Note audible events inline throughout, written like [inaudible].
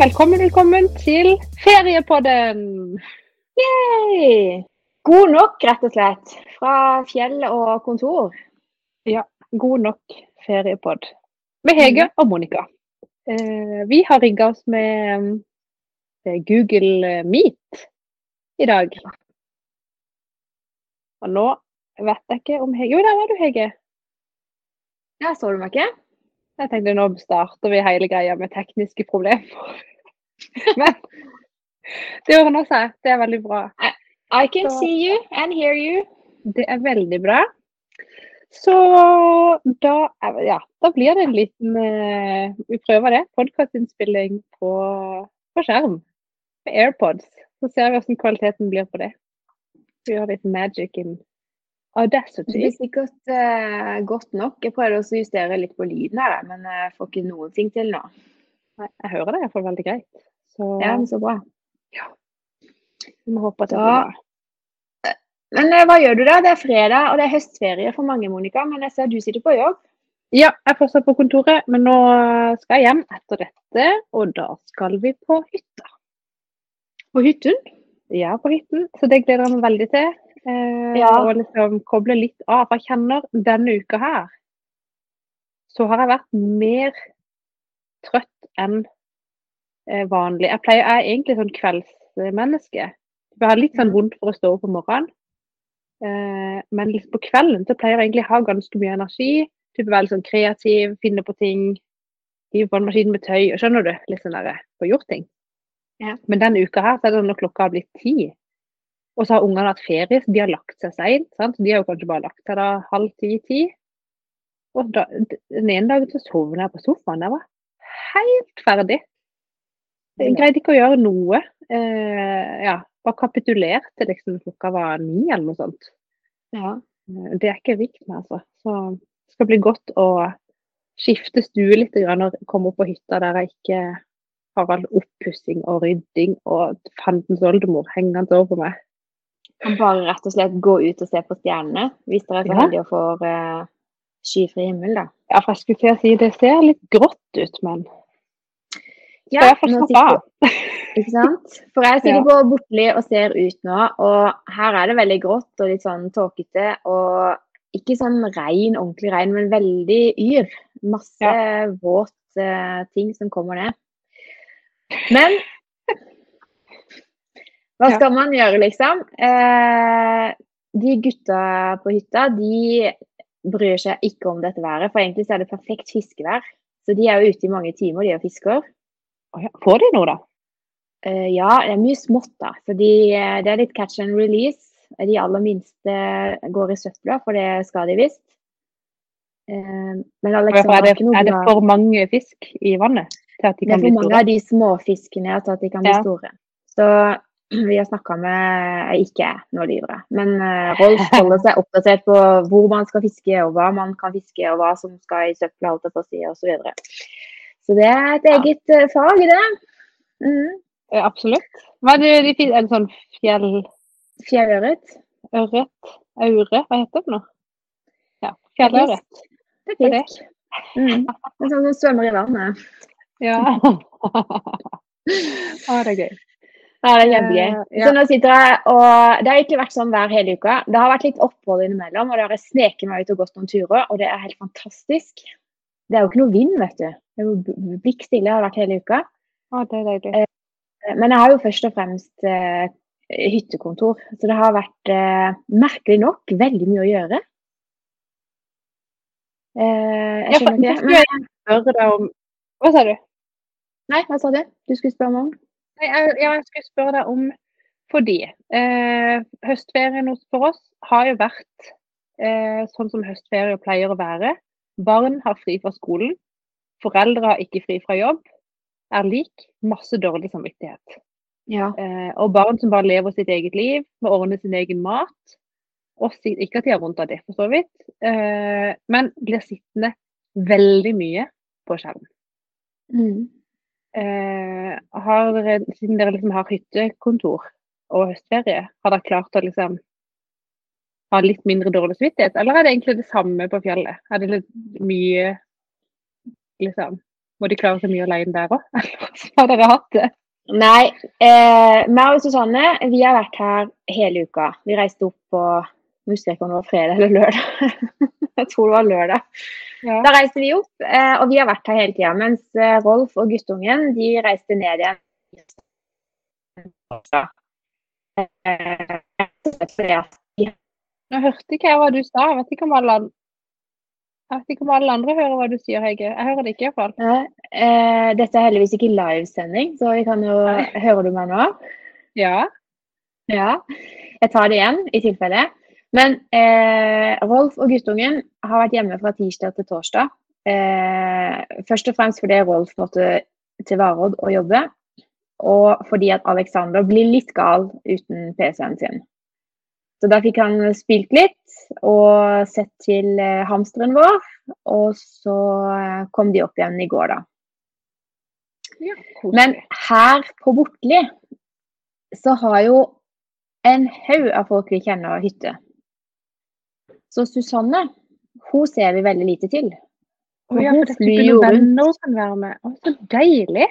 velkommen, velkommen til Feriepodden! Yay! God nok, rett og slett. Fra fjell og kontor. Ja, god nok feriepod. Med Hege og Monica. Eh, vi har rigga oss med eh, Google Meet i dag. Og nå vet jeg ikke om Hege Jo, der var du, Hege. Ja, så du meg ikke? Jeg tenkte nå starter vi hele greia med tekniske problemer. [laughs] Men det ordner seg. Det er veldig bra. I can Så- see you and hear you. Det er veldig bra. Så da, ja, da blir det en liten eh, Vi prøver det. Podkastinnspilling på, på skjerm. Med AirPods. Så ser vi hvordan kvaliteten blir på det. Vi gjør litt magic in Det Audacity. blir sikkert eh, godt nok. Jeg prøvde også å justere litt på lyden her, men jeg får ikke noen ting til nå. Nei, Jeg hører det iallfall veldig greit. Så Ja, men så bra. vi må håpe at det blir bra. Men eh, hva gjør du da? Det er fredag, og det er høstferie for mange, Monica. Men jeg ser du sitter på jobb. Ja, jeg er fortsatt på kontoret, men nå skal jeg hjem etter dette. Og da skal vi på hytta. På hytten? Ja, på hytten. Så det gleder jeg meg veldig til. Eh, Ja. Og liksom koble litt av. For jeg kjenner denne uka her, så har jeg vært mer trøtt enn eh, vanlig. Jeg pleier, jeg er egentlig sånn kveldsmenneske. Jeg har litt sånn vondt for å stå opp om morgenen. Eh, men liksom på kvelden så pleier jeg egentlig å ha ganske mye energi. Type være litt sånn kreativ, finne på ting. Hive på en maskin med tøy. og Skjønner du? Litt sånn der, få gjort ting. Ja. Men denne uka her så er det når klokka har blitt ti. Og så har ungene hatt ferie, så de har lagt seg seint. De har jo kanskje bare lagt seg da halv ti-ti. Og da, den ene dagen så sovna jeg på sofaen. Jeg var helt ferdig. Jeg greide ikke å gjøre noe. Eh, ja, bare kapitulerte liksom klokka var ni eller noe sånt. Ja. Eh, Det er ikke rikt med, altså. Så det skal bli godt å skifte stue litt og komme opp på hytta der jeg ikke har all oppussing og rydding og fandens oldemor hengende over meg. Kan bare rett og slett gå ut og se på stjernene, hvis dere er så Ja. heldige å få uh, skyfri himmel, da. Ja, for jeg skulle til å si det ser litt grått ut, men Ja, nå sitter av. Ikke sant? For jeg sitter Ja. på Bortli og ser ut nå, og her er det veldig grått og litt sånn tåkete. Og ikke sånn regn, ordentlig regn, men veldig yr. Masse våt uh, ting som kommer ned. Men hva skal man gjøre, liksom? Eh, de gutta på hytta, de bryr seg ikke om dette været, for egentlig så er det perfekt fiskevær. Så de er jo ute i mange timer, de og fisker. Får de noe, da? Eh, ja, det er mye smått, da. Så de, eh, det er litt catch and release. De aller minste går i søpla, for det skal de visst. Eh, men Alexander er, det, er det for mange fisk i vannet til at de det er for mange store? av de småfiskene til at de kan bli Ja. store. Så [clears throat] vi har snakka med ikke noe nå lyver men eh, Rolf holder seg oppdatert på hvor man skal fiske, og hva man kan fiske, og hva som skal i søpla, holdt jeg på å si, osv. Så, så det er et eget ja. fag, det. Mm. Ja, absolutt. Hva er det de finner? En sånn sånn fjellørret? Fjellørret. Aure? Hva heter det nå? Ja, fjellørret. Det er er fisk. Mm. Det er sånn som svømmer i vannet. Ja. [laughs] Å, det er gøy. Ja, det er kjempegøy. Eh, ja. Så nå sitter jeg og Det har ikke vært sånn hver hele uka. Det har vært litt opphold innimellom, og det har jeg sneket meg ut og gått noen turer, og det er helt fantastisk. Det er jo ikke noe vind, vet du. Det er jo blikkstille blikk stille har vært hele uka. Ja, det er deilig. Men jeg har jo først og fremst eh, hyttekontor, så det har vært eh, merkelig nok veldig mye å gjøre. Eh, jeg skjønner ikke. Men, Hva sa du? nei, hva sa du? Du skulle spørre meg om? Jeg, jeg skulle spørre deg om fordi eh, høstferien hos- for oss har jo vært eh, sånn som høstferie pleier å være. Barn har fri fra skolen. Foreldre har ikke fri fra jobb. Er lik masse dårlig samvittighet. Ja. Eh, og barn som bare lever sitt eget liv, må ordne sin egen mat. Og ikke at de har vondt av det, for så vidt, eh, men blir sittende veldig mye på skjerm. Mm. Eh, har dere, siden dere liksom har hyttekontor og høstferie, har dere klart å liksom ha litt mindre dårlig samvittighet, eller er det egentlig det samme på fjellet? Er det litt mye liksom Må de klare seg mye alene der òg? [laughs] Eller har dere hatt det? Nei, eh, meg og Susanne vi har vært her hele uka. Vi reiste opp på jeg om det var fredag eller lørdag. [laughs] jeg tror det var lørdag. Ja. Da reiste vi opp, eh, og vi har vært her hele tida. Mens eh, Rolf og guttungen de reiste ned igjen. Eh, Nå hørte ikke jeg hva du sa. Jeg vet ikke om alle, jeg vet ikke om alle andre hører hva du sier, Hege. Jeg hører det ikke iallfall. eh, Dette er heldigvis ikke livesending, så vi kan jo Hører du meg nå? Ja. Ja. Jeg tar det igjen i tilfelle. Men eh, Rolf og guttungen har vært hjemme fra tirsdag til torsdag. Eh, først og fremst fordi Rolf måtte til Varodd og jobbe. Og fordi at Alexander blir litt gal uten PC-en sin. Så da fikk han spilt litt og sett til eh, hamsteren vår. Og så eh, kom de opp igjen i går, da. ja Men her på Bortli så har jo en haug av folk vi kjenner hytte. Så Susanne, hun ser vi veldig lite til. Ja, hun for dette flyr jo venner kan være med. Å, så deilig.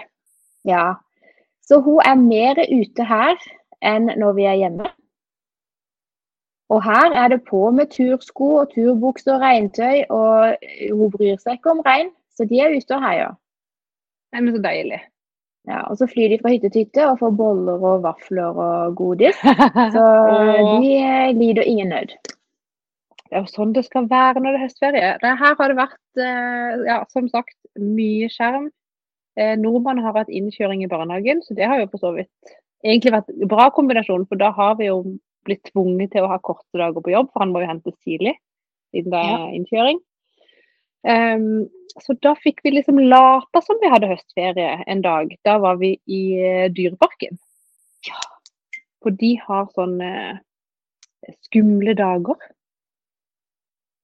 Ja. Så hun er mer ute her enn når vi er hjemme. Og her er det på med tursko og turbukse og regntøy, og hun bryr seg ikke om regn, så de er ute og heier. Nei, men så deilig. Ja, og så flyr de fra hytte til hytte og får boller og vafler og godis. [laughs] Så de lider ingen nød. Det er jo sånn det skal være når det er høstferie. Det her har det vært, eh, ja, som sagt, mye skjerm. Eh, Nordmann har hatt innkjøring i barnehagen, så det har jo for så vidt egentlig vært en bra kombinasjon. For da har vi jo blitt tvunget til å ha korte dager på jobb, for han må jo hentes tidlig siden det er innkjøring. Um, så da fikk vi liksom late som vi hadde høstferie en dag. Da var vi i eh, Dyreparken. Ja. For de har sånne skumle dager.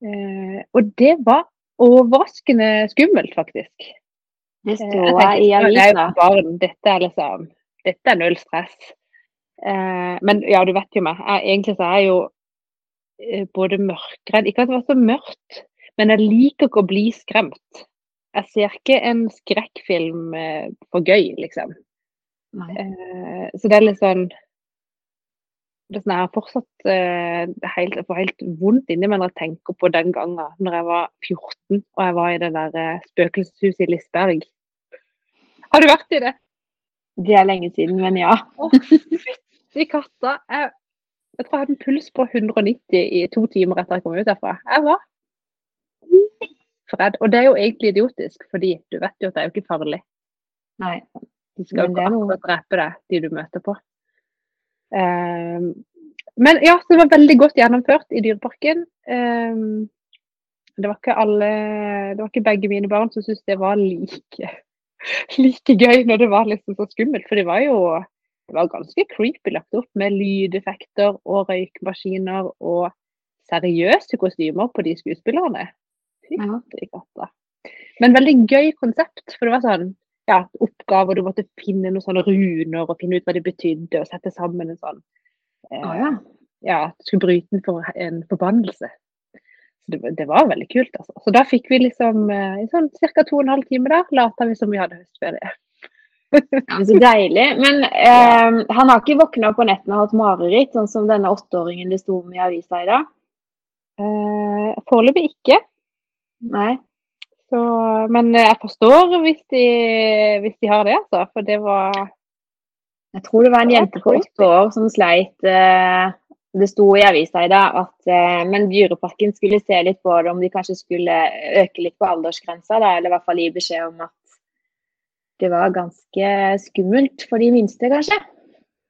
Eh, og det var overraskende skummelt, faktisk. Det Eh, jeg i er avisa. barn, dette er liksom Dette er null stress. Eh, men ja, du vet jo meg. Jeg, egentlig så er jeg jo både mørkredd Ikke at det var så mørkt, men jeg liker ikke å bli skremt. Jeg ser ikke en skrekkfilm for gøy, liksom. Nei. Eh, så det er litt sånn det sånn, Jeg har fortsatt eh, helt, jeg får helt vondt inni meg når jeg tenker på den gangen når jeg var 14 og jeg var i det der eh, spøkelseshuset i Lisberg. Har du vært i det? Det er lenge siden, men ja. Å, fytti katta. Jeg, jeg tror jeg hadde en puls på 190 i to timer etter jeg kom ut derfra. Jeg var redd. Og det er jo egentlig idiotisk, fordi du vet jo at det er jo ikke farlig. Nei. De skal jo ikke akkurat drepe deg, de du møter på. Ehm, men ja, det var veldig godt gjennomført i Dyreparken. Ehm, det var ikke alle Det var ikke begge mine barn som syntes det var like, [laughs] like gøy når det var liksom så skummelt. For det var jo det var ganske creepy lagt opp med lydeffekter og røykmaskiner og seriøse kostymer på de skuespillerne. Fytti katta. Men veldig gøy konsept. For det var sånn ja, oppgaver. Du måtte finne noen sånne runer og finne ut hva det betydde, og sette sammen en sånn eh, ah, ja. ja, du skulle bryte en, for, en forbannelse. Så det, var- det var veldig kult, altså. Så da fikk vi liksom eh, i sånn ca. to og en halv time der, lata vi som vi hadde høstferie. [laughs] Ja, Så deilig. Men eh, han har ikke våkna opp på nettene og hatt mareritt, sånn som denne åtteåringen det sto om i avisa i dag? Eh, Foreløpig ikke. Nei. Så, men jeg forstår hvis de, hvis de har det, altså. For det var Jeg tror det var en jente på åtte år som sleit eh, Det sto i avisa i dag at eh, men Dyreparken skulle se litt på det, om de kanskje skulle øke litt på aldersgrensa, da, eller i hvert fall gi beskjed om at det var ganske skummelt for de minste, kanskje.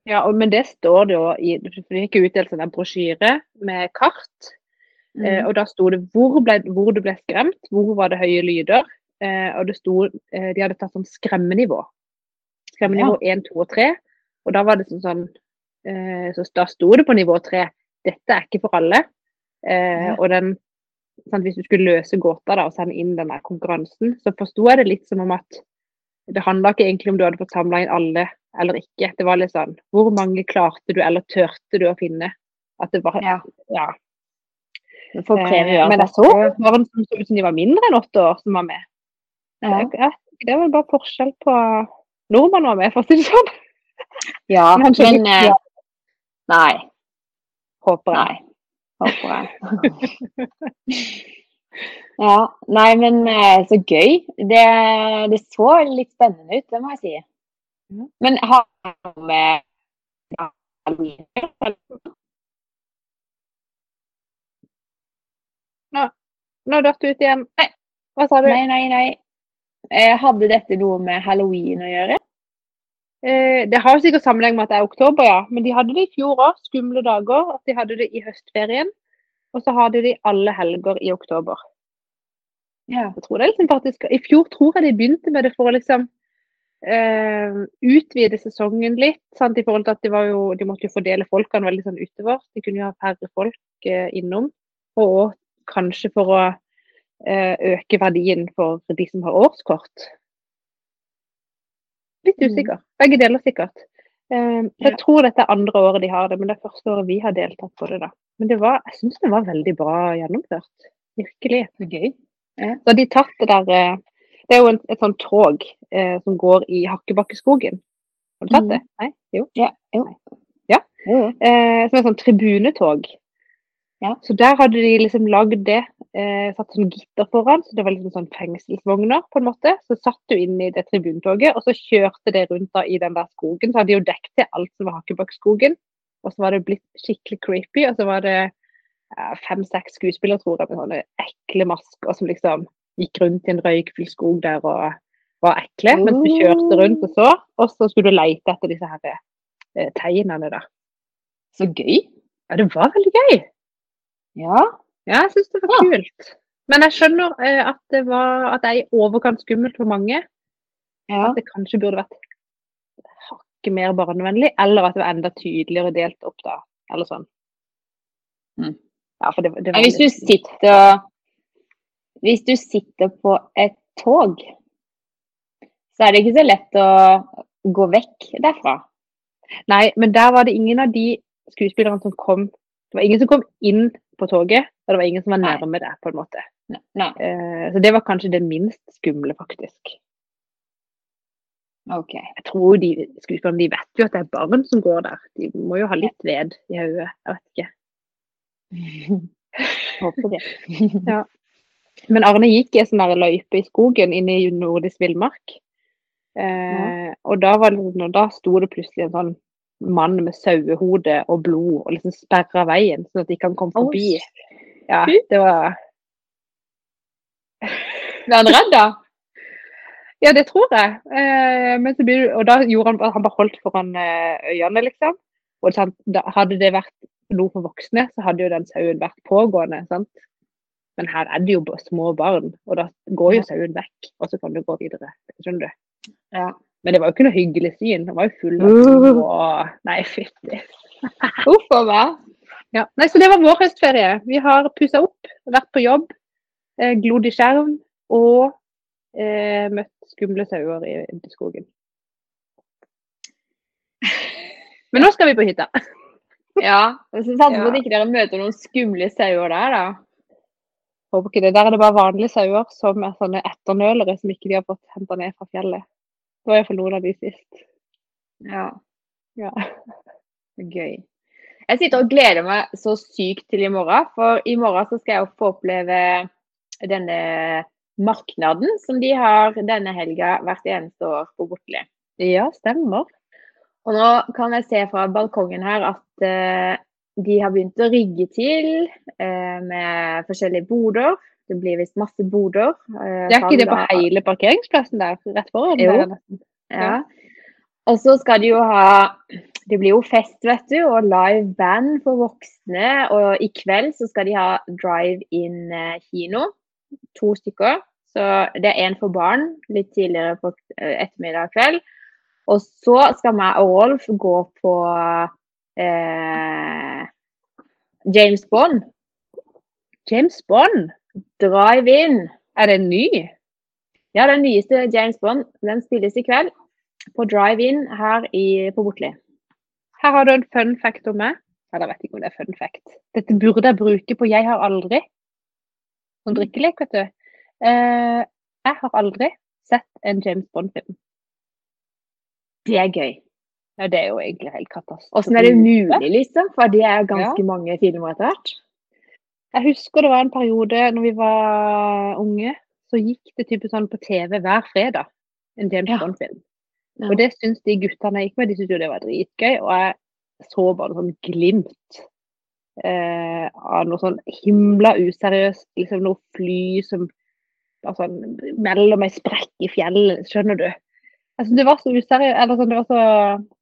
Ja, men det står det jo i For de fikk utdelt en brosjyre med kart. Eh, Mm. og da sto det hvor, ble, hvor du ble skremt, hvor var det høye lyder. Eh, og det sto eh, De hadde tatt sånn skremmenivå. Skremmenivå 1, 2 og 3. Og da var det sånn sånn eh, Så da sto det på nivå 3 dette er ikke for alle. Eh, Ja. Og den sånn, Hvis du skulle løse gåta da, og sende inn den konkurransen, så forsto jeg det litt som om at det handla ikke egentlig om du hadde fått samla inn alle eller ikke. Det var litt sånn Hvor mange klarte du, eller turte du å finne? At det var Ja. ja. For Eh, men jeg så barn som så ut som de var mindre enn åtte år, som var med. ja. Det er vel bare forskjell på nordmenn var med, for å si det sånn. Ja, [laughs] Men men eh, Nei. Håper jeg. Nei. Håper jeg. Ja. Nei, men eh, så gøy. Det, det så litt spennende ut, det må jeg si. Men har du med halloween å gjøre? Nå datt du ut igjen. Nei, hva sa du? Nei, nei, nei. Eh, Hadde dette noe med halloween å gjøre? Eh, det har jo sikkert sammenheng med at det er oktober, ja. Men de hadde det i fjor òg, skumle dager. At de hadde det i høstferien. Og så hadde de alle helger i oktober. Ja. Jeg tror det er liksom faktisk, I fjor tror jeg de begynte med det for å liksom eh, utvide sesongen litt. Sant? I forhold til at de, var jo, de måtte jo fordele folkene veldig sånn utover. De kunne jo ha færre folk eh, innom. Og kanskje for å eh, øke verdien for de som har årskort. Litt Mm. usikker. Begge deler sikkert. Eh, jeg tror dette er andre året de har det, men det er første året vi har deltatt på det. da. Men det var, jeg syns det var veldig bra gjennomført. Virkelig. Så gøy. Så har de tatt det der eh, Det er jo en, et sånt tog eh, som går i Hakkebakkeskogen. Har du tatt Mhm. det? Nei? Jo. Ja. Jo. Ja. Jo. Eh, som et sånt tribunetog. Ja. Så der hadde de liksom lagd det. Eh, satt sånn gitter foran, så det var liksom sånn fengselsvogner på en måte. Så satt du inn i det tribuntoget, og så kjørte det rundt da i den der skogen. Så hadde de jo dekket til alt som var Hakkebakkeskogen. Og så var det blitt skikkelig creepy, og så var det fem-seks skuespillere, tror jeg, med sånne ekle masker som liksom gikk rundt i en røykfull skog der og var ekle, mens du kjørte rundt og så. Og så skulle du leite etter disse her eh, tegnene, da. Så gøy. Ja, det var veldig gøy. Ja. Ja, jeg syns det var Ja. kult. Men jeg skjønner eh, at det var at det er i overkant skummelt for mange. ja. At det kanskje burde vært hakket mer barnevennlig, eller at det var enda tydeligere delt opp, da. Eller sånn. Mm. Ja, for det, det var hvis du sitter Hvis du sitter på et tog, så er det ikke så lett å gå vekk derfra. Nei, men der var det ingen av de skuespillerne som kom Det var ingen som kom inn på toget, og det var ingen som var nærme deg, på en måte. Ne- Nei. Uh, så det var kanskje det minst skumle, faktisk. OK. Jeg tror de skuespillerne de vet jo at det er barn som går der. De må jo ha litt ved i hodet. Jeg vet ikke. [laughs] Håper det. [laughs] Men Arne gikk i en sånn løype i skogen inne i nordisk villmark. Eh, Og da, var da sto det plutselig en sånn mann med sauehode og blod og liksom sperra veien, sånn at de kan komme forbi. Ja, det var Ble han redd, da? Ja, det tror jeg. Eh, blir, og da gjorde han, han bare holdt foran eh, øynene, liksom. Og hadde det vært noe for voksne, så hadde jo den sauen vært pågående. sant? Men her er det jo små barn, og da går jo sauen vekk, og så kan du gå videre. Skjønner du? Ja. Men det var jo ikke noe hyggelig syn. Han var jo full av uh. og Nei, fytti. [laughs] Uff a meg. Ja. Nei, så det var vår høstferie. Vi har pussa opp, vært på jobb, eh, glodd i skjerm og eh, møtt skumle sauer i, i skogen. Men nå skal vi på hytta. [laughs] Ja. Så satser på Ja. ikke dere møter noen skumle sauer der, da. Håper ikke det. Der er det bare vanlige sauer som er sånne etternølere som ikke de har fått henta ned fra fjellet. Det var iallfall noen av de sist. Ja. Ja. Gøy. Jeg sitter og gleder meg så sykt til i morgen, for i morgen så skal jeg få oppleve denne marknaden som de har denne helga hvert eneste år på Bortli. ja, stemmer. Og nå kan jeg se fra balkongen her at uh, de har begynt å rigge til uh, med forskjellige boder. Det blir visst masse boder. eh, Det er ikke det på hele parkeringsplassen der rett foran? Jo. Ja. Og så skal de jo ha Det blir jo fest, vet du, og live band for voksne. Og i kveld så skal de ha drive-in eh, kino. To stykker. Så det er én for barn litt tidligere på eh, ettermiddag og kveld. Og så skal meg og Rolf gå på eh, James Bond. James Bond, Drive-in. er den ny? Ja, den nyeste James Bond den spilles i kveld på drive-in her i, på Botli. Her har du en fun fact om meg. Eller jeg vet ikke om det er fun fact. Dette burde jeg bruke på 'Jeg har aldri'. som drikkelek, vet du. Eh, jeg har aldri sett en James Bond-film. Det er gøy. Ja, det er jo egentlig helt katastrofe. Åssen er det mulig, liksom? For det er ganske ja. mange filmer etter hvert. Jeg husker det var en periode når vi var unge, så gikk det type sånn på TV hver fredag. En James ja. Bond-film. Ja. Og det syns de guttene jeg gikk med, de syntes jo det var dritgøy. Og jeg så bare sånn glimt eh, av noe sånn himla useriøst. Liksom noe fly som altså, mellom ei sprekk i fjellet, skjønner du. Altså, det var så useriøst, eller sånn, det var så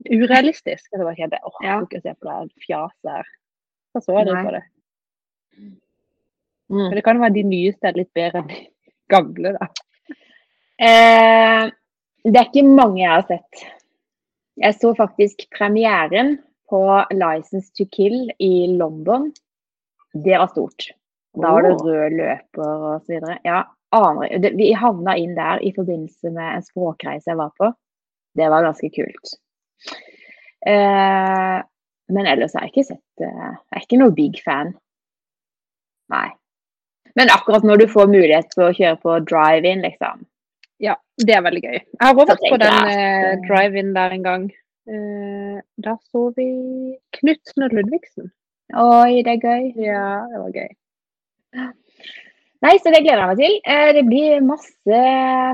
urealistisk. Jeg bare ikke ikke se på det fjaset her. Så så jeg det på det. Mm. Men det kan være de nyeste er litt bedre enn de gamle, da. Eh, det er ikke mange jeg har sett. Jeg så faktisk premieren på 'License to Kill' i London. Det var stort. Da var det rød løper og så videre. Ja, aner, vi havna inn der i forbindelse med en språkreise jeg var på. Det var ganske kult. Eh, men ellers har jeg ikke sett det. Jeg er ikke noe big fan. Nei. Men akkurat når du får mulighet til å kjøre på drive-in, liksom. Ja, det er veldig gøy. Jeg har også vært på den eh, drive-in der en gang. Eh, da så vi Knutsen og Ludvigsen. Oi, det er gøy. Ja, det var gøy. Nei, så det gleder jeg meg til. Eh, det blir masse,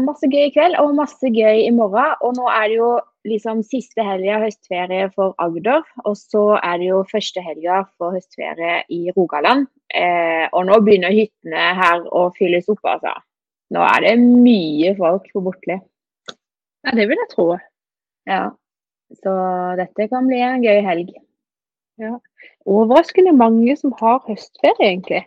masse gøy i kveld og masse gøy i morgen. Og nå er det jo liksom siste helga høstferie for Agder. Og så er det jo første helga for høstferie i Rogaland. Eh, og nå begynner hyttene her å fylles opp, altså. Nå er det mye folk på Bortli. Ja, det vil jeg tro. Ja. Så dette kan bli en gøy helg. Ja. Overraskende mange som har høstferie, egentlig.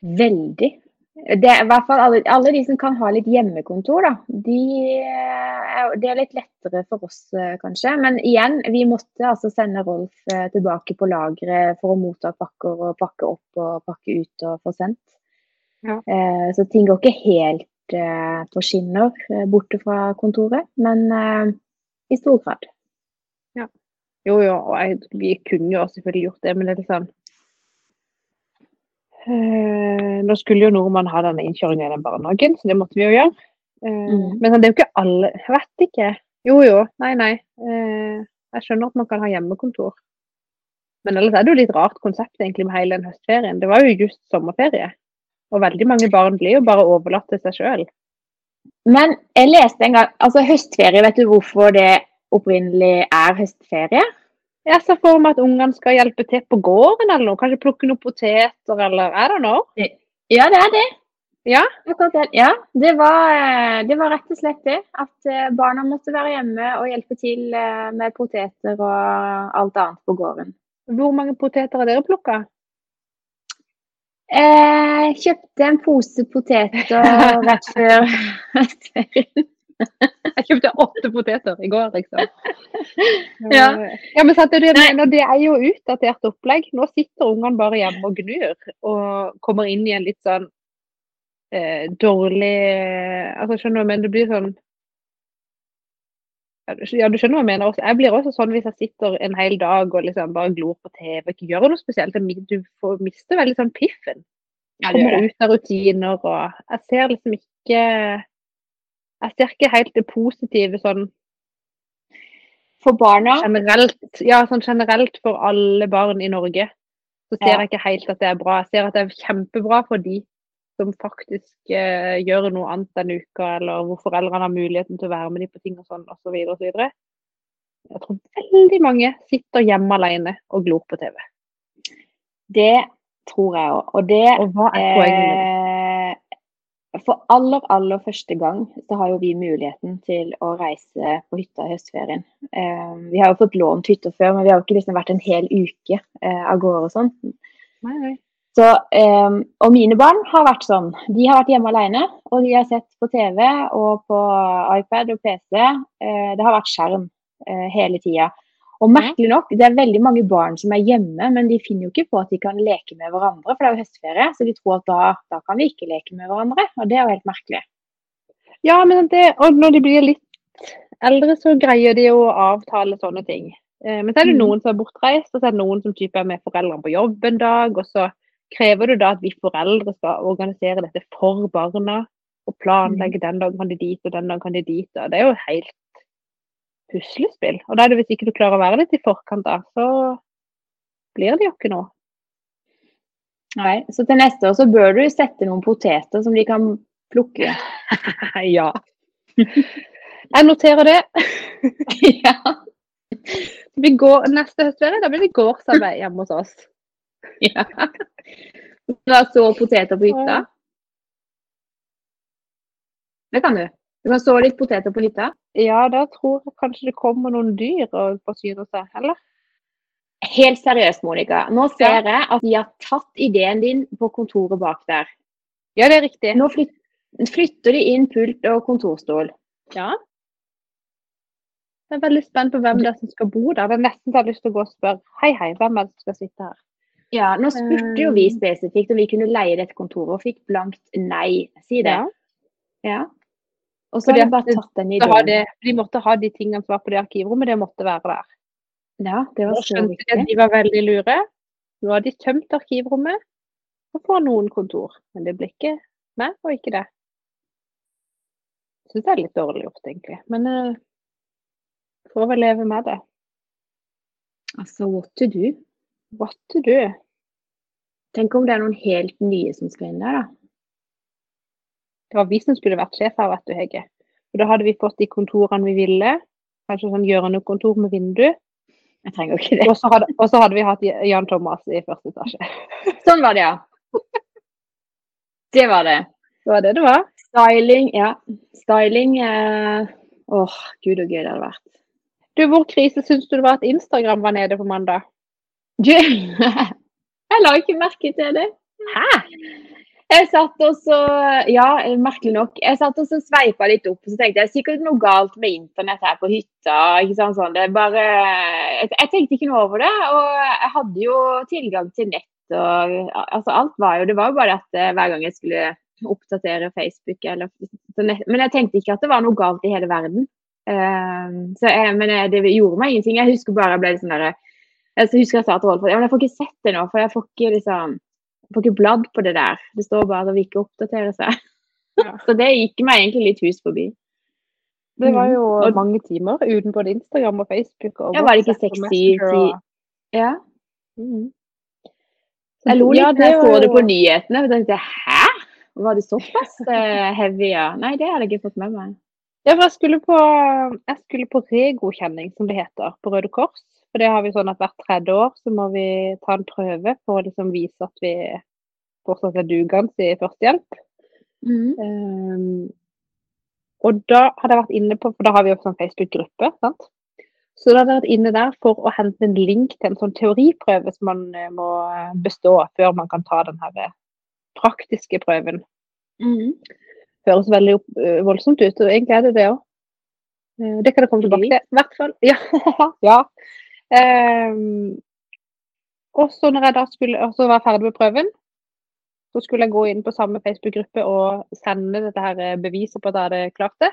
Veldig. Det er i hvert fall alle, alle, de som kan ha litt hjemmekontor, da. De, eh, det er litt lettere for oss, eh, kanskje. Men igjen, vi måtte altså sende Rolf eh, tilbake på lageret for å motta pakker og pakke opp og pakke ut og få sendt. Ja. Så ting går ikke helt på skinner borte fra kontoret, men i stor grad. Ja. Jo, jo, jeg, vi kunne jo selvfølgelig gjort det, men det er litt sånn nå skulle jo nordmann ha denne innkjøringa i den barnehagen, så det måtte vi jo gjøre. Eh, mm. Men det er jo ikke alle Jeg vet ikke. Jo jo, nei nei. Eh, jeg skjønner at man kan ha hjemmekontor. Men ellers er det jo litt rart konsept egentlig med hele den høstferien. Det var jo just sommerferie. Og veldig mange barn blir jo bare overlatt til seg sjøl. Men jeg leste en gang Altså høstferie, vet du hvorfor det opprinnelig er høstferie? Jeg ser for meg at ungene skal hjelpe til på gården eller noe. Kanskje plukke noen poteter eller er det noe? Ja, det er det. Ja, ja det, var, eh, det, var, rett og slett det. At eh, barna måtte være hjemme og hjelpe til eh, med poteter og alt annet på gården. Hvor mange poteter har dere plukka? Jeg kjøpte en pose poteter [laughs] rett før ferien. [laughs] Jeg kjøpte åtte poteter i går, liksom. [laughs] Ja, ja men det, det, er jo utdatert opplegg. Nå sitter ungene bare hjemme og gnur, og kommer inn i en litt sånn eh, dårlig altså Skjønner du, men det blir sånn ja, du skjønner hva jeg mener. Jeg blir også sånn hvis jeg sitter en hel dag og liksom bare glor på TV og ikke gjør noe spesielt. Du får, mister veldig sånn piffen. Kommer ut av rutiner og Jeg ser liksom ikke jeg ser ikke helt det positive sånn For barna? Generelt, ja, sånn generelt for alle barn i Norge. Så ser ja. jeg ikke helt at det er bra. Jeg ser at det er kjempebra for de som faktisk eh, gjør noe annet den uka, eller hvor foreldrene har muligheten til å være med dem på ting og sånn, osv. osv. Jeg tror veldig mange sitter hjemme alene og glor på TV. Det tror jeg òg. Og det og hva er poenget med det? For aller, aller første gang så har jo vi muligheten til å reise på hytta i høstferien. Eh, vi har jo fått lånt hytter før, men vi har jo ikke liksom vært en hel uke eh, av gårde og sånn. Så, eh, og mine barn har vært sånn. De har vært hjemme alene, og de har sett på TV og på iPad og PC. Eh, det har vært skjerm eh, hele tida. Og merkelig nok, det er veldig mange barn som er hjemme, men de finner jo ikke på at de kan leke med hverandre, for det er jo høstferie. Så de tror at da, da kan vi ikke leke med hverandre, og det er jo helt merkelig. Ja, men det, og når de blir litt eldre, så greier de jo å avtale sånne ting. Eh, men så er det mm. noen som er bortreist, og så er det noen som type er med foreldrene på jobb en dag. Og så krever du da at vi foreldre skal organisere dette for barna. Og planlegge den dagen kan de dit, og den dagen kan de dit. Og det er jo helt puslespill. Og da er det hvis ikke du klarer å være litt i forkant, da, så blir det jo ikke noe. Nei, så til neste år så bør du sette noen poteter som de kan plukke. [laughs] ja. Jeg noterer det. [laughs] ja. Vi går neste høstferie, da blir det gårdsarbeid hjemme hos oss. ja. Du har så poteter på hytta? Det kan du. Du kan så litt poteter på hytta. Ja, da tror jeg kanskje det kommer noen dyr og forsyner seg, eller? Helt seriøst, Monica. Nå ser jeg at de har tatt ideen din på kontoret bak der. Ja, det er riktig. Nå flytter de inn pult og kontorstol. Ja. Jeg er veldig spent på hvem det er som skal bo der. Det er nesten så jeg har lyst til å gå og spørre hei, hei, hvem er det som skal sitte her? Ja, nå spurte jo vi spesifikt om vi kunne leie dette kontoret, og fikk blankt nei. Si det. Ja. ja. Og så har de bare tatt den ideen. Det, de måtte ha de tingene som var på det arkivrommet, det måtte være der. Ja, det var så viktig. De, var veldig lure. Nå har de tømt arkivrommet og får noen kontor. Men det blir ikke meg og ikke det. Jeg syns det er litt dårlig gjort, egentlig. Men uh, får vel leve med det. Altså, what to do? What to do? Tenk om det er noen helt nye som skal inn der, da. Det var vi som skulle vært sjef her, vet du, Hege. Og da hadde vi fått de kontorene vi ville. Kanskje sånn hjørnekontor med vindu. Jeg trenger jo ikke det. Og så hadde, hadde vi hatt Jan Thomas i første etasje. [laughs] Sånn var det, ja. Det var det. Det var det det var. Styling, ja. Styling eh... Åh, gud og gøy det hadde vært. Du, Hvor krise syns du det var at Instagram var nede på mandag? Du, [laughs] jeg la ikke merke til det. Hæ? Jeg satt og så Ja, merkelig nok. Jeg satt og så sveipa litt opp, og så tenkte jeg sikkert noe galt med internett her på hytta. ikke sant, sånn. Det bare, jeg, jeg tenkte ikke noe over det. Og jeg hadde jo tilgang til nett og altså alt var jo Det var jo bare at eh, hver gang jeg skulle oppdatere Facebook. Eller, men jeg tenkte ikke at det var noe galt i hele verden. Uh, jeg, men det gjorde meg ingenting. Jeg husker bare jeg ble sånn derre jeg husker jeg sa til Rolf ja, jeg får ikke sett det nå, for jeg får ikke liksom, får ikke bladd på det der. Det står bare at vi ikke oppdaterer seg. Ja. [laughs] Så det gikk meg egentlig litt hus forbi. Det var jo mm. mange timer uten både Instagram og Facebook. Og ja, var det ikke seks-syv og... Ja. Mm. Jeg lo litt ja, da jeg så det på nyhetene. og tenkte hæ? Var det såpass uh, heavy, ja? Nei, det hadde jeg ikke fått med meg. Ja, for jeg skulle på, jeg skulle på regodkjenning, som det heter, på Røde Kors. For det har vi sånn at hvert tredje år så må vi ta en prøve for å liksom vise at vi fortsatt er dugende i førstehjelp. Mm. Um, og da hadde jeg vært inne på, for da har vi jo sånn Facebook-gruppe, sant. Så da hadde jeg vært inne der for å hente en link til en sånn teoriprøve som man eh, må bestå før man kan ta den her praktiske prøven. Mm. Høres veldig voldsomt ut, og egentlig er det det òg. Det kan jeg komme tilbake til. I hvert fall. [laughs] Ja. ja. Um, og så når jeg da skulle, var ferdig med prøven, så skulle jeg gå inn på samme Facebook-gruppe og sende dette her beviset på at jeg hadde klart det.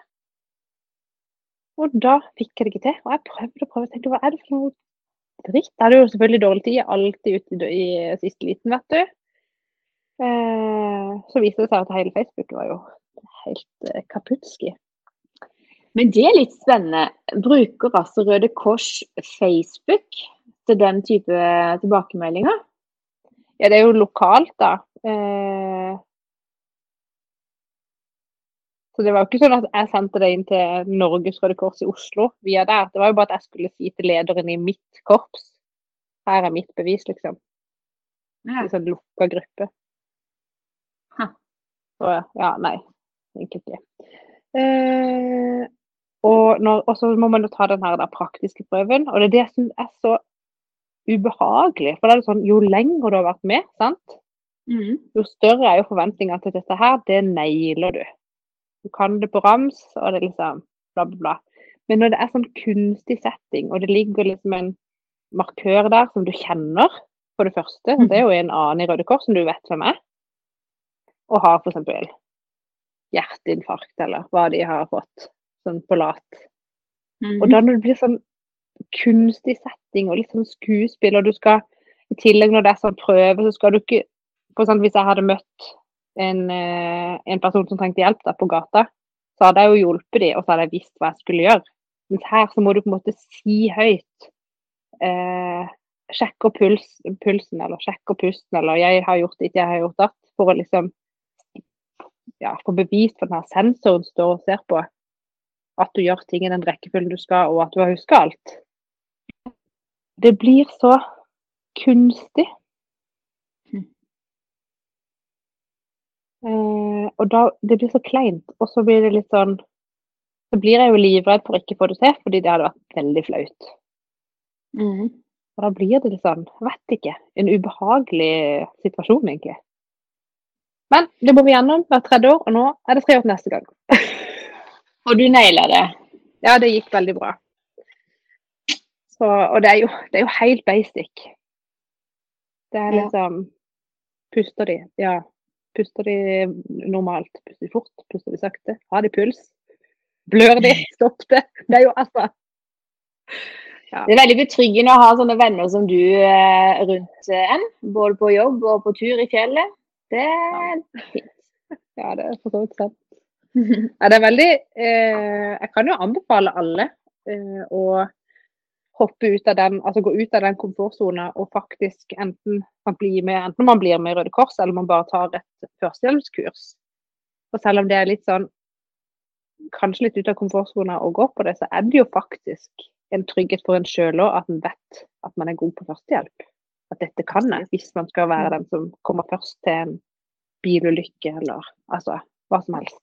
Og da fikk jeg det ikke til. Og jeg prøvde og prøvde. tenkte, Hva er det for noe dritt? Jeg hadde jo selvfølgelig dårlig tid. Alltid ute i, i siste liten, vet du. Eh, så viste det seg at hele Facebook var jo helt eh, kaputski. Men det er litt spennende. Bruker altså Røde Kors Facebook til den type tilbakemeldinger? Ja, det er jo lokalt, da. Eh, så det var jo ikke sånn at jeg sendte det inn til Norges Røde Kors i Oslo via der. Det var jo bare at jeg skulle si til lederen i mitt korps her er mitt bevis, liksom. Ja. En sånn lukka gruppe. Så ja, nei. Egentlig ikke. Eh, og, når, og, så må man jo ta den her praktiske prøven. Og det er det som er så ubehagelig. For det er det sånn, jo lenger du har vært med, sant? Mm. jo større er jo forventningene til dette her. Det nailer du. Du kan det på rams, og det er liksom bla, bla, bla. Men når det er sånn kunstig setting, og det ligger liksom en markør der som du kjenner, for det første Det er jo en annen i Røde Kors som du vet hvem er og har f.eks. hjerteinfarkt, eller hva de har fått, sånn på lat. Mm Og da når det blir sånn kunstig setting og litt sånn skuespill, og du skal i tillegg når det er sånn prøve, så skal du ikke for sånn, Hvis jeg hadde møtt en, eh, en person som trengte hjelp der på gata, så hadde jeg jo hjulpet dem, og så hadde jeg visst hva jeg skulle gjøre. Mens her så må du på en måte si høyt. Eh, sjekker puls, pulsen, eller sjekker pusten, eller 'jeg har gjort ditt, jeg har gjort datt', for å liksom ja, få bevist den sensoren står og ser på at du gjør ting i den rekkefølgen du skal, og at du har huska alt. Det blir så kunstig. Eh, og da, Det blir så kleint. Og så blir det litt sånn Så blir jeg jo livredd for ikke å få det til, fordi det hadde vært veldig flaut. Mm. Og da blir det litt sånn, vet ikke, en ubehagelig situasjon, egentlig. Men det må vi gjennom hvert tredje år, og nå er det tre år til neste gang. [laughs] Og du naila det? Ja, det gikk veldig bra. Så, og det er, jo, det er jo helt basic. Det er Ja. liksom Puster de? Ja. Puster de normalt? Puster de fort? Puster de sakte? Har de puls? Blør de? [laughs] Stopp det? Det er jo altså Det er veldig betryggende å ha sånne venner som du eh, rundt eh, en. Både på jobb og på tur i fjellet. Det er fint. Ja, det er for så vidt sant. [laughs] Ja, det er veldig eh, Jeg kan jo anbefale alle eh, å hoppe ut av den, altså gå ut av den komfortsona og faktisk enten man blir med, enten man blir med i Røde Kors eller man bare tar et førstehjelpskurs. Og selv om det er litt sånn kanskje litt ut av komfortsona å gå på det, så er det jo faktisk en trygghet for en sjøl òg at en vet at man er god på førstehjelp. At dette kan jeg, hvis man skal være den som kommer først til en bilulykke eller altså hva som helst.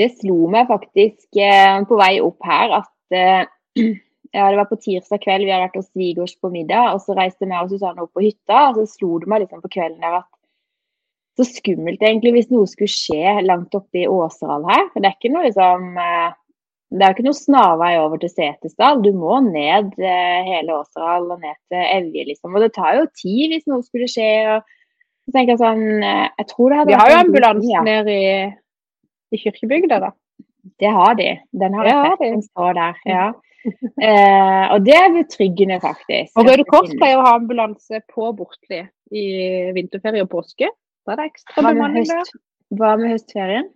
Det slo meg faktisk eh, på vei opp her at eh, [clears throat] ja, det var på tirsdag kveld, vi hadde vært hos svigers på middag, og så reiste vi og Susanne opp på hytta, og så slo det meg liksom på kvelden der at så skummelt egentlig hvis noe skulle skje langt oppe i Åseral her. For det er ikke noe liksom eh, Det er ikke noe snarvei over til Setesdal. Du må ned hele Åseral og ned til Evje, liksom. Og det tar jo tid hvis noe skulle skje. og så tenker jeg sånn Jeg tror det hadde Vi har jo ambulanse ja. nede i, i kirkebygda, da. Det har de. Den har jeg sett. Den står der. ja. [laughs] Eh, og det er betryggende, faktisk. Og Røde Kors pleier å ha ambulanse på Bortli i vinterferie og påske. Da er det ekstra bemanning der. hva med høstferien?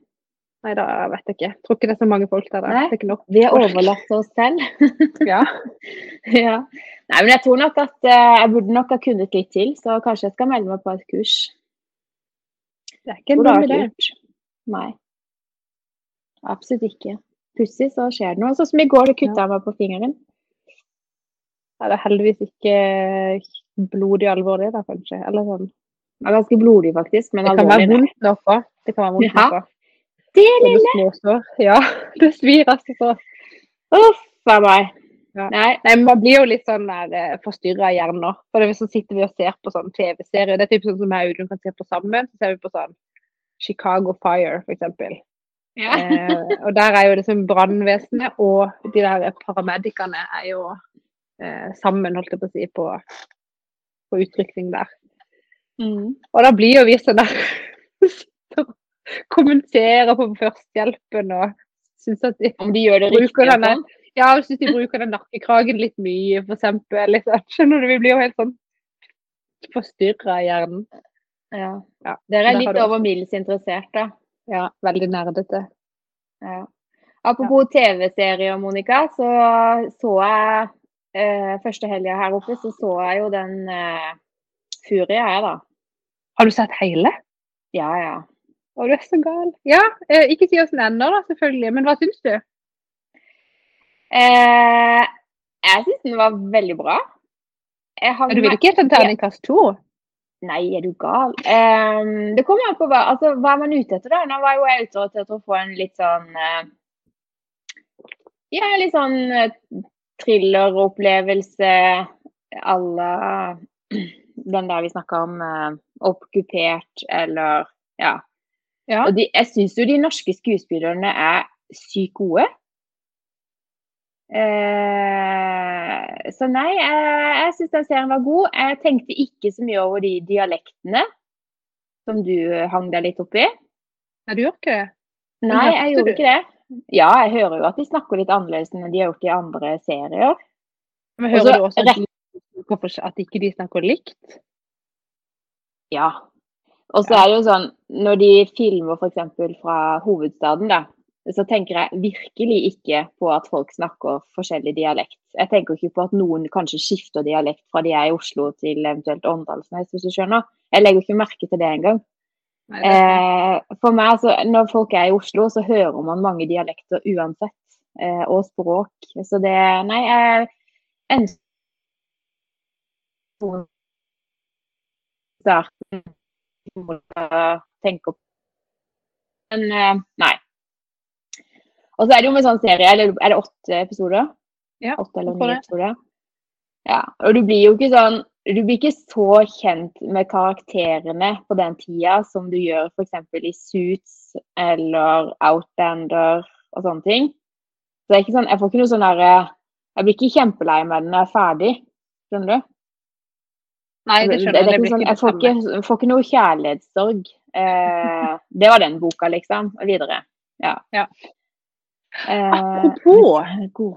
Nei, da vet jeg ikke. Jeg tror ikke det er så mange folk der. Nei. Vi folk. overlatt oss selv. [laughs] Ja. [laughs] ja. Nei, men jeg tror nok at uh, jeg burde nok ha kunnet litt til, så kanskje jeg skal melde meg på et kurs. Det er ikke en dum idé. Nei. Absolutt ikke. Pussig, så skjer det noe. Sånn som i går, det kutta jeg meg på fingeren. Ja, det er heldigvis ikke blodig alvor, det da, kanskje. Eller sånn. Det er ganske blodig, faktisk, men Det kan være vondt nok òg. Det kan være vondt Ja. nok òg. Det lille! Ja, [laughs] det svir altså så. Uff a meg. Ja. Nei. Nei, men Man blir jo litt sånn der forstyrra i hjernen nå. For så sitter vi og ser på sånn TV-serier. Det er typ sånn som jeg og Audun kan se på sammen. Så ser vi på sånn Chicago Fire, for eksempel. Ja. Eh, og der er jo liksom brannvesenet og de der paramedikerne er jo eh, sammen, holdt jeg på å si, på, på utrykning der. Mm. Og da blir jo vi sånn der [laughs] kommenterer på førstehjelpen og syns at de Om de gjør det Bruker riktig. denne- sånn. ja, jeg synes de bruker den nakkekragen litt mye, for eksempel. Liksom. Skjønner du, vi blir jo helt sånn forstyrra i hjernen. Ja. Ja, Dere er litt over middels interessert, da. Ja, veldig nerdete. Ja. Apropos TV-serier, Monica, så så jeg eh, første helga her oppe, så så jeg jo den eh, Furia, jeg, da. Har du sett hele? Ja, ja. Å, du er så gal. Ja, eh, ikke si åssen den ender, da, selvfølgelig. Men hva syns du? Eh, jeg syns den var veldig bra. Jeg har Du vil ikke gi den terningkast to? Nei, er du gal? Um, det kommer an på hva, altså, hva er man ute etter, da. Nå var jo jeg ute etter å få en litt sånn uh, Ja, litt sånn uh, thrilleropplevelse à la den der vi snakka om, uh, okkupert eller Ja. Ja. Og de, jeg syns jo de norske skuespillerne er sykt gode. Eh, så nei, jeg, jeg syns den serien var god. Jeg tenkte ikke så mye over de dialektene som du hang deg litt opp i. Nei, du gjør ikke det? Nei, jeg gjorde du? ikke det. Ja, jeg hører jo at de snakker litt annerledes enn de har gjort i andre serier. Men hører også, du også at, de, at ikke de snakker likt? Ja. Og så er det jo sånn, når de filmer f.eks. fra hovedstaden, da, så tenker jeg virkelig ikke på at folk snakker forskjellig dialekt. Jeg tenker ikke på at noen kanskje skifter dialekt fra de er i Oslo til eventuelt Åndalsnes, hvis du skjønner. Jeg legger ikke merke til det engang. Eh, for meg, altså, når folk er i Oslo, så hører man mange dialekter uansett. Eh, og språk. Så det Nei, jeg ønsker starten tenke på Men eh, nei. Og så er det jo med sånn serie, eller er det åtte episoder? Ja, åtte eller ni episoder. Ja, og du blir jo ikke sånn Du blir ikke så kjent med karakterene på den tida som du gjør f.eks. i Suits eller Outlander og sånne ting. Så det er ikke sånn, Jeg får ikke noe sånn derre Jeg blir ikke kjempelei meg når jeg er ferdig. Skjønner du? Nei, det skjønner jeg. Det, Det blir sånn, jeg får ikke, får ikke noe kjærlighetssorg. Eh, [laughs] det var den boka, liksom. Og videre. Ja. Ja. Eh, Apropos,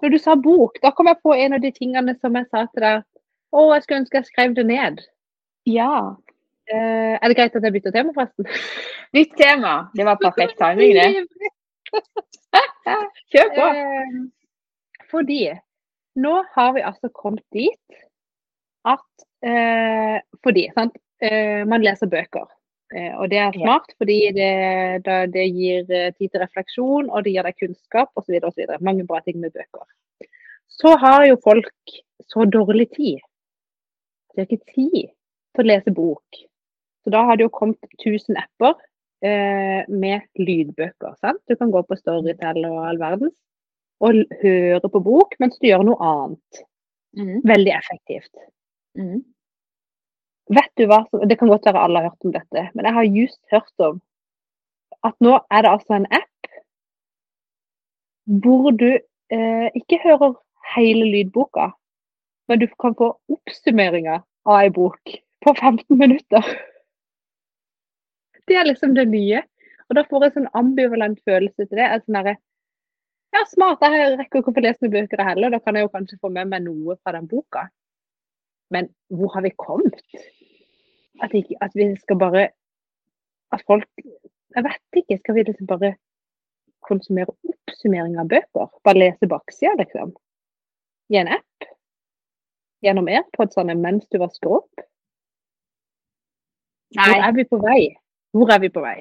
når du sa bok, da kom jeg på en av de tingene som jeg sa til deg. Å, jeg skulle ønske jeg skrev det ned. Ja. Eh, er det greit at jeg bytter tema, forresten? [laughs] Nytt tema. Det var perfekt timing, det. [laughs] Kjør på. Eh, fordi nå har vi altså kommet dit at eh, Fordi, sant. Eh, man leser bøker. Eh, og det er smart fordi det, det gir eh, tid til refleksjon, og det gir deg kunnskap osv. Mange bra ting med bøker. Så har jo folk så dårlig tid. De har ikke tid til å lese bok. Så da har det jo kommet 1000 apper eh, med lydbøker. Sant? Du kan gå på Storytel og all verdens og høre på bok mens du gjør noe annet. Mm. Veldig effektivt. Mm. Vet du hva Det kan godt være alle har hørt om dette, men jeg har just hørt om at nå er det altså en app hvor du eh, ikke hører hele lydboka, men du kan få oppsummeringer av ei bok på 15 minutter. Det er liksom det nye. Og da får jeg sånn ambivalent følelse til det. Jeg Sånn derre, ja, smart. Jeg rekker ikke å få lest noen bøker heller. Da kan jeg jo kanskje få med meg noe fra den boka. Men hvor har vi kommet? At, ikke, at vi skal bare At folk Jeg vet ikke. Skal vi liksom bare konsumere oppsummering av bøker? Bare lese baksida, liksom? I en app? Gjennom AirPodsene mens du vasker opp? Hvor er vi på vei? Hvor er vi på vei?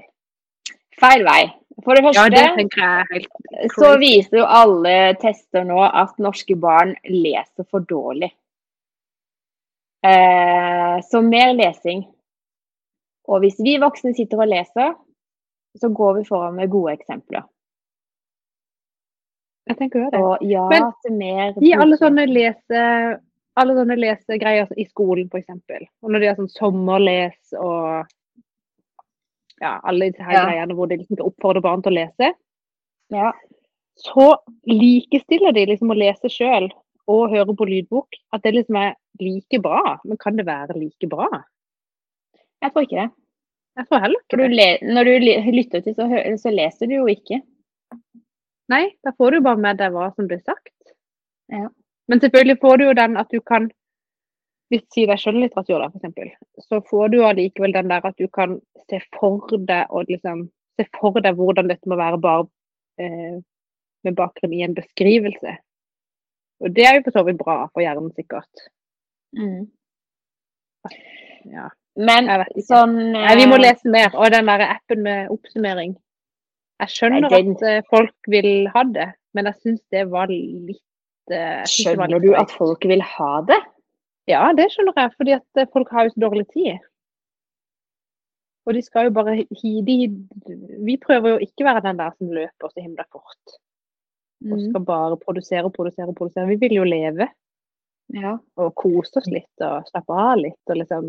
feil vei. For det Ja, det første er helt så viser jo alle tester nå at norske barn leser for dårlig. Eh, så mer lesing. Og hvis vi voksne sitter og leser, så går vi foran med gode eksempler. Jeg tenker jo det. Og ja Men til mer Gi alle sånne lese alle sånne lesegreier i skolen, f.eks. Og når de har sånn sommerles og ja, alle disse her Ja. greiene hvor de liksom oppfordrer barn til å lese, Ja. så likestiller de liksom å lese sjøl og høre på lydbok. At det liksom er like bra. Men kan det være like bra? Jeg tror ikke det. Jeg tror heller ikke du det. når du lytter til, så, så leser du jo ikke. Nei, da får du bare med deg hva som blir sagt. Ja. Men selvfølgelig får du jo den at du kan Hvis sier det er skjønnlitteratur, da, f.eks., så får du allikevel den der at du kan se for deg og liksom Se for deg hvordan dette må være bare eh, med bakgrunn i en beskrivelse. Og det er jo for så vidt bra for hjernen, sikkert. Mm. Ja. Men sånn Nei, vi må eh, lese mer. Og den der appen med oppsummering. Jeg skjønner Nei, den- at eh, folk vil ha det, men jeg syns det var litt eh, jeg var Skjønner litt du at folk vil ha det? Ja, det skjønner jeg, fordi at folk har jo så dårlig tid. Og de skal jo bare de, Vi prøver jo ikke å være den der som løper så himla fort. Og Mm. skal bare produsere og produsere og produsere. Vi vil jo leve Ja. og kose oss litt og slappe av litt. Og liksom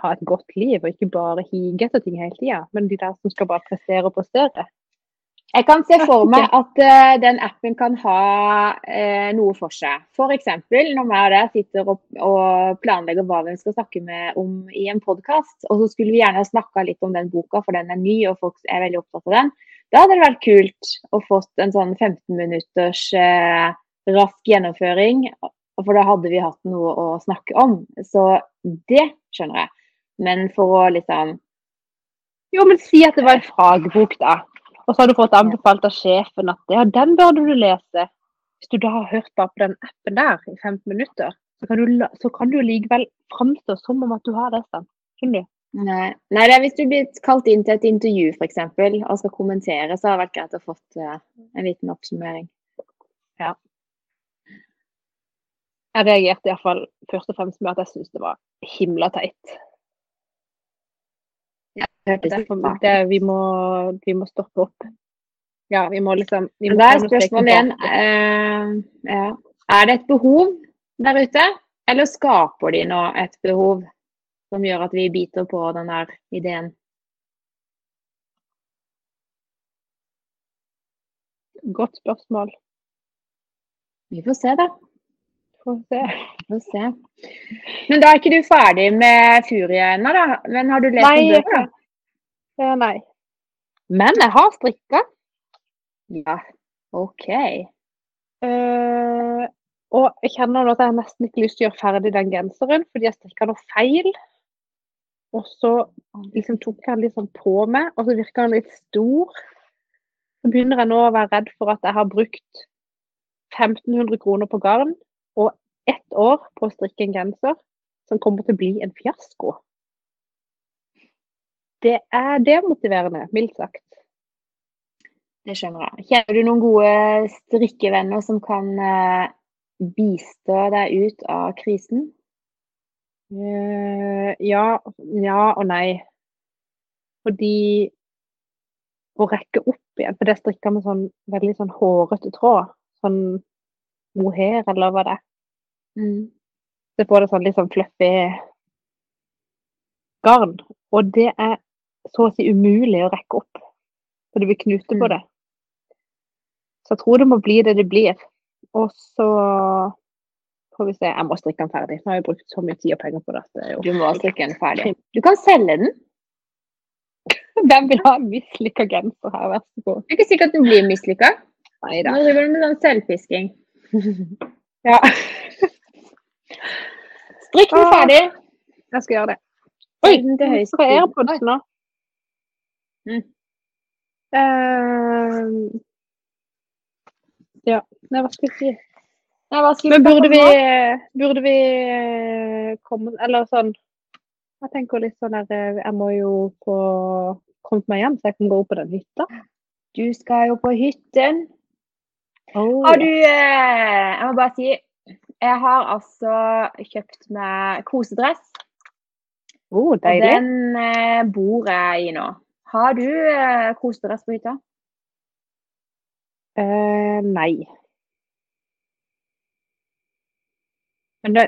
ha et godt liv, og ikke bare hige etter ting hele tida. Men de der som skal bare prestere og prestere. Jeg kan se for meg at uh, den appen kan ha uh, noe for seg. F.eks. når vi deg sitter og, og planlegger hva vi skal snakke med om i en podkast, og så skulle vi gjerne snakka litt om den boka, for den er ny og folk er veldig opptatt av den. Da hadde det vært kult å fått en sånn 15 minutters uh, rask gjennomføring, for da hadde vi hatt noe å snakke om. Så det skjønner jeg. Men for å liksom Jo, men si at det var en fagbok, da. Og så har du fått anbefalt av sjefen at ja, den bør du lese. Hvis du da har hørt bare på den appen der i 15 minutter, så kan du, så kan du likevel framstå som om at du har det. Sånn. Skjønner du? Nei. Nei, det er hvis du blir kalt inn til et intervju f.eks. og skal kommentere, så har det vært greit å fått uh, en liten oppsummering. Jeg reagerte iallfall først og fremst med at jeg syntes det var himla teit. Hørtes Derfor, det, vi, må, vi må stoppe opp. Ja, vi må liksom vi må Der er spørsmålet igjen eh, ja. Er det et behov der ute, eller skaper de nå et behov som gjør at vi biter på den der ideen? Godt spørsmål. Vi får se, da. Får se. Få se. Men da er ikke du ferdig med Furie ennå, da? Men har du lest Nei, en bøker? da? Eh, nei. Men jeg har strikka. Ja. OK. Uh, og jeg kjenner nå at jeg nesten ikke lyst til å gjøre ferdig den genseren, fordi jeg strikka noe feil. Og så liksom tok jeg den litt sånn på meg, og så virka den litt stor. Så begynner jeg nå å være redd for at jeg har brukt 1500 kroner på garn og ett år på å strikke en genser som kommer til å bli en fiasko. Det er demotiverende, mildt sagt. Det skjønner jeg. Kjenner du noen gode strikkevenner som kan eh, bistå deg ut av krisen? Eh, ja, ja og nei. Fordi å rekke opp igjen, for det er strikka med sånn veldig sånn hårete tråd, sånn mohair eller hva det er. Så får det sånn litt sånn fluffy garn. Og det er så å si umulig å rekke opp, for det blir knute på Mm. det. Så jeg tror det må bli det det blir. Og så får vi se. Jeg må strikke den ferdig. Nå har jeg brukt så mye tid og penger på det. at det er jo Du må strikke den ferdig. Du kan selge den. [laughs] Hvem vil ha en mislykka genser her, vær så god? Det er ikke sikkert du blir mislykka. Nå driver du med sånn selvpisking. Ja, Strikk den Ah. ferdig. jeg skal gjøre det. Oi, det er AirPods nå? Mm. Uh, ja, nei, hva skal jeg si? Nei, hva skal Men burde vi, burde vi eh, komme Eller sånn Jeg tenker litt sånn der eh, Jeg må jo få kommet meg hjem, så jeg kan gå opp på den hytta. Du skal jo på hytten. Oh, Har du eh, Jeg må bare si Jeg har altså kjøpt meg kosedress. oh, deilig. den eh, bor jeg i nå. Har du eh, kosedress på hytta? Eh, nei. Men det,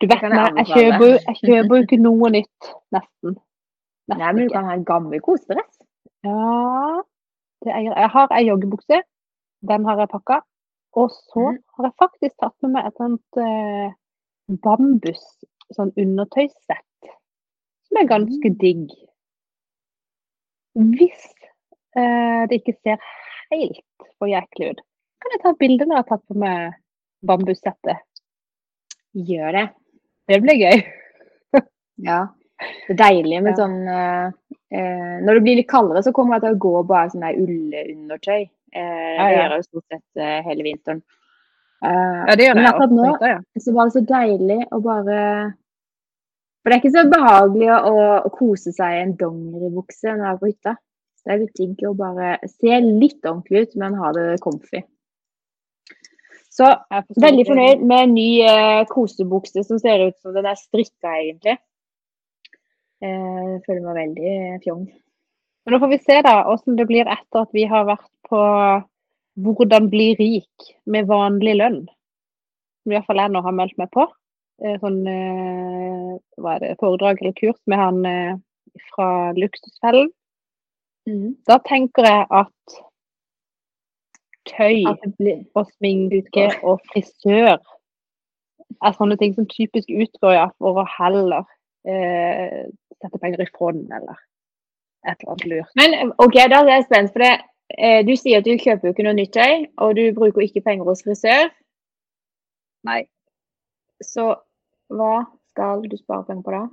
du vet meg, jeg kjøper, jeg kjøper ikke noe nytt, nesten. Nei, men du kan ha en gammel kosedress. Ja, er, jeg har ei joggebukse. Den har jeg pakka. Og så Mhm. har jeg faktisk tatt med meg et sånt eh, bambus sånn undertøyssett. Som er ganske Mm. digg. Hvis eh, det ikke ser helt for jæklig ut, kan jeg ta et bilde når jeg har tatt på meg bambussettet. Gjør det. Det blir gøy. [laughs] Ja. Det er deilig med Ja. sånn eh, eh, Når det blir litt kaldere, så kommer jeg til å gå bare sånn der ullundertøy. Eh, Ja, Det gjør jeg jo stort sett eh, hele vinteren. Eh, Ja, det gjør Men jeg akkurat også nå- ja. så var det så deilig å bare For det er ikke så behagelig å, å kose seg i en dongeribukse når jeg er på hytta. Så det er litt digg å bare se litt ordentlig ut, men ha det comfy. Så veldig fornøyd med en ny eh, kosebukse som ser ut som den er strikka, egentlig. Eh, føler meg veldig fjong. Men nå får vi se da hvordan det blir etter at vi har vært på Hvordan bli rik med vanlig lønn. Som i hvert fall jeg nå har meldt meg på. Eh, Sånn eh, hva er det, foredrag eller kurs med han eh, fra Luksusfellen. Da tenker jeg at tøy og sminke og frisør er sånne ting som typisk utgår ja, for å heller eh, sette penger i fond eller et eller annet lurt. Men OK, da er jeg spent. For det, eh, du sier at du kjøper jo ikke noe nytt tøy, og du bruker ikke penger hos frisør. Nei. Så hva skal du spare penger på da?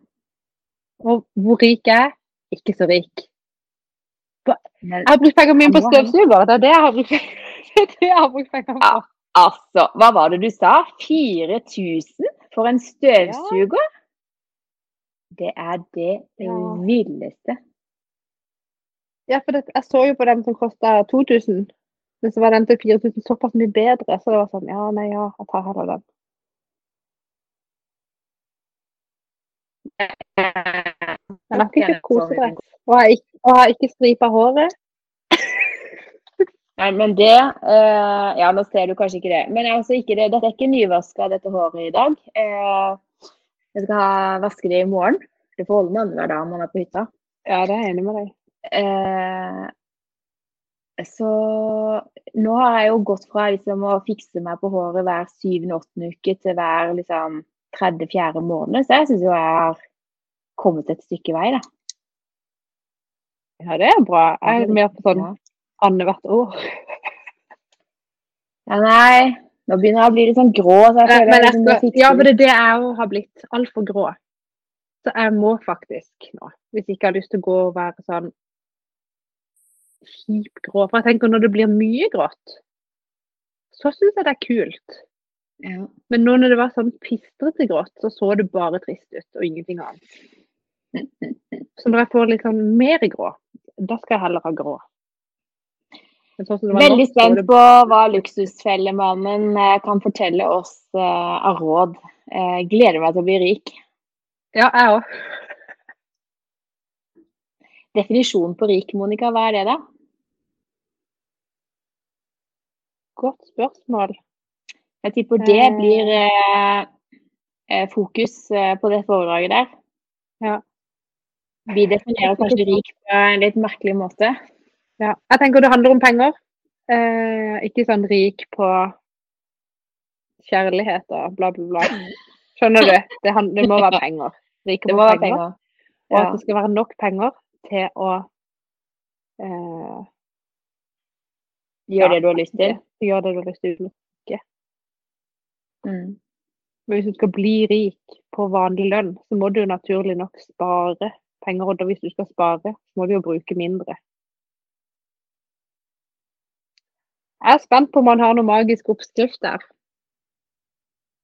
Og hvor rik jeg er? ikke så rik. Jeg har brukt pengene mine på støvsuger. Det er det jeg har brukt, penger [laughs] er jeg har brukt pengene på. Ja. altså, hva var det du sa? 4000 for en støvsuger? Det er det Ja. villeste. Ja, for det, jeg så jo på den som kosta 2000, men så var den til 4000 såpass mye bedre. Så det var sånn, ja, nei, ja, jeg tar heller den. Men jeg fikk ikke kosedress. Og har ikke, og har ikke stripa håret. Nei, men det eh, Ja, nå ser du kanskje ikke det. Men altså, ikke det, dette er ikke nyvaska, dette håret i dag. Eh, jeg skal ha, vaske det i morgen. Det får holde med annenhver dag man er på hytta. Ja, det er jeg enig med deg. Eh, så nå har jeg jo gått fra liksom, å fikse meg på håret hver syvende-åttende uke til hver liksom, tredje-fjerde måned. Så jeg syns jo jeg har kommet et stykke vei, da. Ja, det er bra. Jeg er mer på sånn annethvert år. Ja, nei, nå begynner jeg å bli litt sånn grå. Så jeg Eh, føler Men jeg jeg liksom skal, ja, men det er det jeg òg har blitt. Altfor grå. Så jeg må faktisk nå, hvis jeg ikke har lyst til å gå og være sånn kjip grå. For jeg tenker når det blir mye grått, så syns jeg det er kult. Ja. Men nå når det var sånn pistrete grått, så så det bare trist ut, og ingenting annet. [laughs] Så når jeg får litt sånn mer grå, da skal jeg heller ha grå. Sånn Veldig spent det- på hva Luksusfellemannen eh, kan fortelle oss uh, av råd. jeg gleder meg til å bli rik. Ja, jeg òg. Definisjonen på rik, Monica, hva er det da? Godt spørsmål. Jeg tipper det Eh. blir eh, eh, fokus eh, på det foredraget der. Ja. Vi definerer kanskje rik på en litt merkelig måte. Ja. Jeg tenker det handler om penger. Eh, ikke sånn rik på kjærlighet og bla, bla, bla. Skjønner du? Det, det må være penger. Rike [laughs] Det på må være penger. penger. Og at det skal være nok penger til å eh, Gjør Ja, det du har lyst til. Gjør det du har lyst til. Mm. Men hvis du skal bli rik på vanlig lønn, så må du jo naturlig nok spare penger. Og hvis du skal spare, så må du jo bruke mindre. Jeg er spent på om han har noen magisk oppskrift der.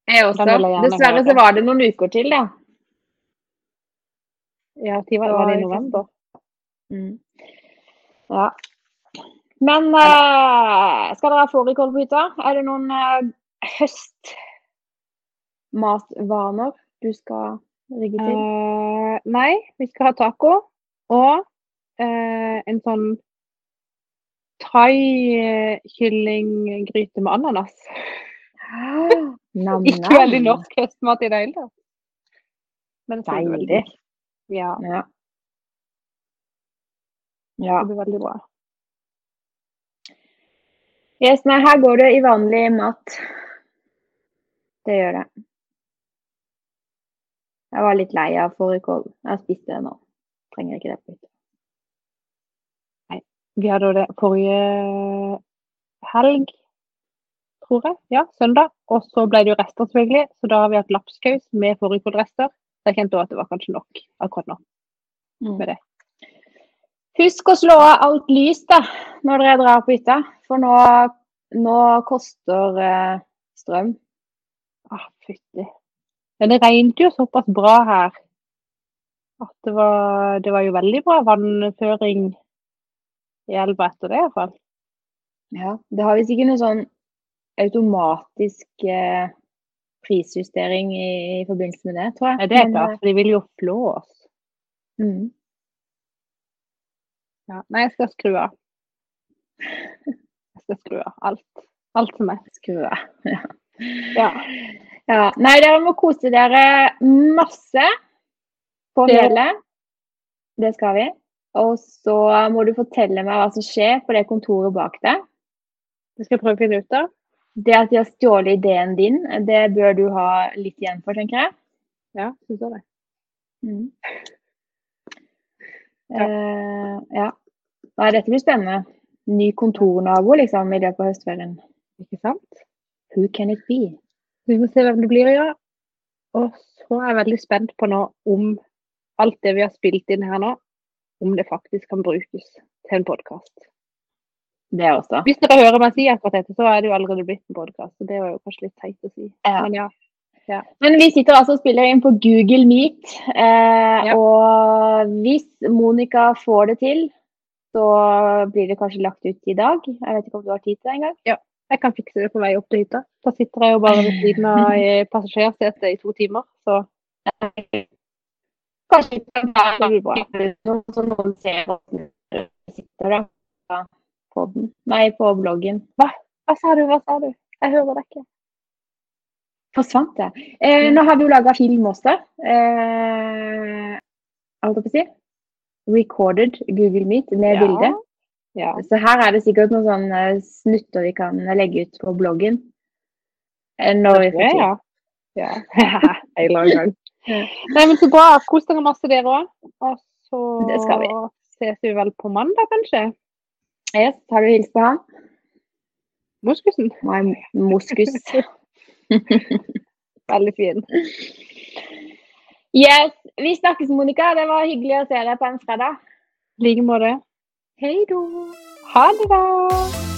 Jeg også. Dessverre så var det noen uker til, da. Ja, tid var, Det var det i november? Mm. Ja. Men uh, skal dere ha fårikål på hytta? Er det noen uh, høstmatvaner du skal rigge til? Uh, nei, vi skal ha taco og en sånn thai-kyllinggryte med ananas. [laughs] Nam, Ikke veldig norsk høstmat i det hele tatt. Men det er veldig. Ja, Ja. ja. det blir veldig bra. Yes, nei, her går det i vanlig mat. Det gjør det. Jeg var litt lei av fårikål. Jeg spiste det nå. Trenger ikke det på hytta. Vi hadde det forrige helg, tror jeg. Ja, søndag. Og så ble det jo rester, selvfølgelig. Så da har vi hatt lapskaus med fårikålrester. Jeg kjente også at det var kanskje nok akkurat nå med det. Husk å slå av alt lys da, når dere drar på hytta, for nå, nå koster eh, strøm. Ah, fytti. Men det regnet jo såpass bra her at det var, det var jo veldig bra vannføring i elva etter det, iallfall. Ja, det har visst ikke noe sånn automatisk eh, prisjustering i, i forbindelse med det, tror jeg. Ja, det er klart, for de vil jo flå oss. eh, mm. Ja. Nei, jeg skal skru av. Jeg skal skru av alt. Alt som er. Skru av. Ja. Ja. ja. Nei, dere må kose dere masse på Det- fjellet. Det skal vi. Og så må du fortelle meg hva som skjer på det kontoret bak deg. Det skal jeg prøve å finne ut av. Det at de har stjålet ideen din, det bør du ha litt igjen for, tenker jeg. Ja, syns jeg det. Mm. Ja. Eh, ja. Nei, dette blir spennende. Ny kontornabo liksom, i løpet av høstferien. Ikke sant? Who can it be? Vi får se hvem det blir, ja. Og så er jeg veldig spent på nå om alt det vi har spilt inn her nå, om det faktisk kan brukes til en podkast. Det også. Hvis dere hører meg si akkurat dette, så er det jo allerede blitt en podkast. Det var jo kanskje litt teit å si. Ja. Men ja. Men vi sitter altså og spiller inn på Google Meet. Eh, Ja. Og hvis Monica får det til, så blir det kanskje lagt ut i dag. Jeg vet ikke om du har tid til det engang? Jeg kan fikse det på vei opp til hytta. Da sitter jeg jo bare ved siden av [laughs] passasjersetet i to timer, så Kanskje det blir bra. så noen ser hvordan du sitter da på. Nei, på bloggen. Hva? Hva sa du, hva sa du? Jeg hører deg ikke. Forsvant det. Eh, nå har vi jo laga film også. Eh, alt jeg på å si. Recorded Google Meet med Ja. bilde. Ja. Så her er det sikkert noen sånne snutter vi kan legge ut på bloggen. Eh, Når vi får tid. ja. ja. [laughs] En eller annen gang. Nei, men så bra. Kos dere masse, dere òg. Og så Det skal vi. ses vi vel på mandag, kanskje? Yes, har du hilst på han? Moskusen. Nei, moskus. [laughs] [laughs] Veldig fin. Yes, vi snakkes, Monica. Det var hyggelig å se deg på en fredag. I like måte. Hei da. Ha det, da.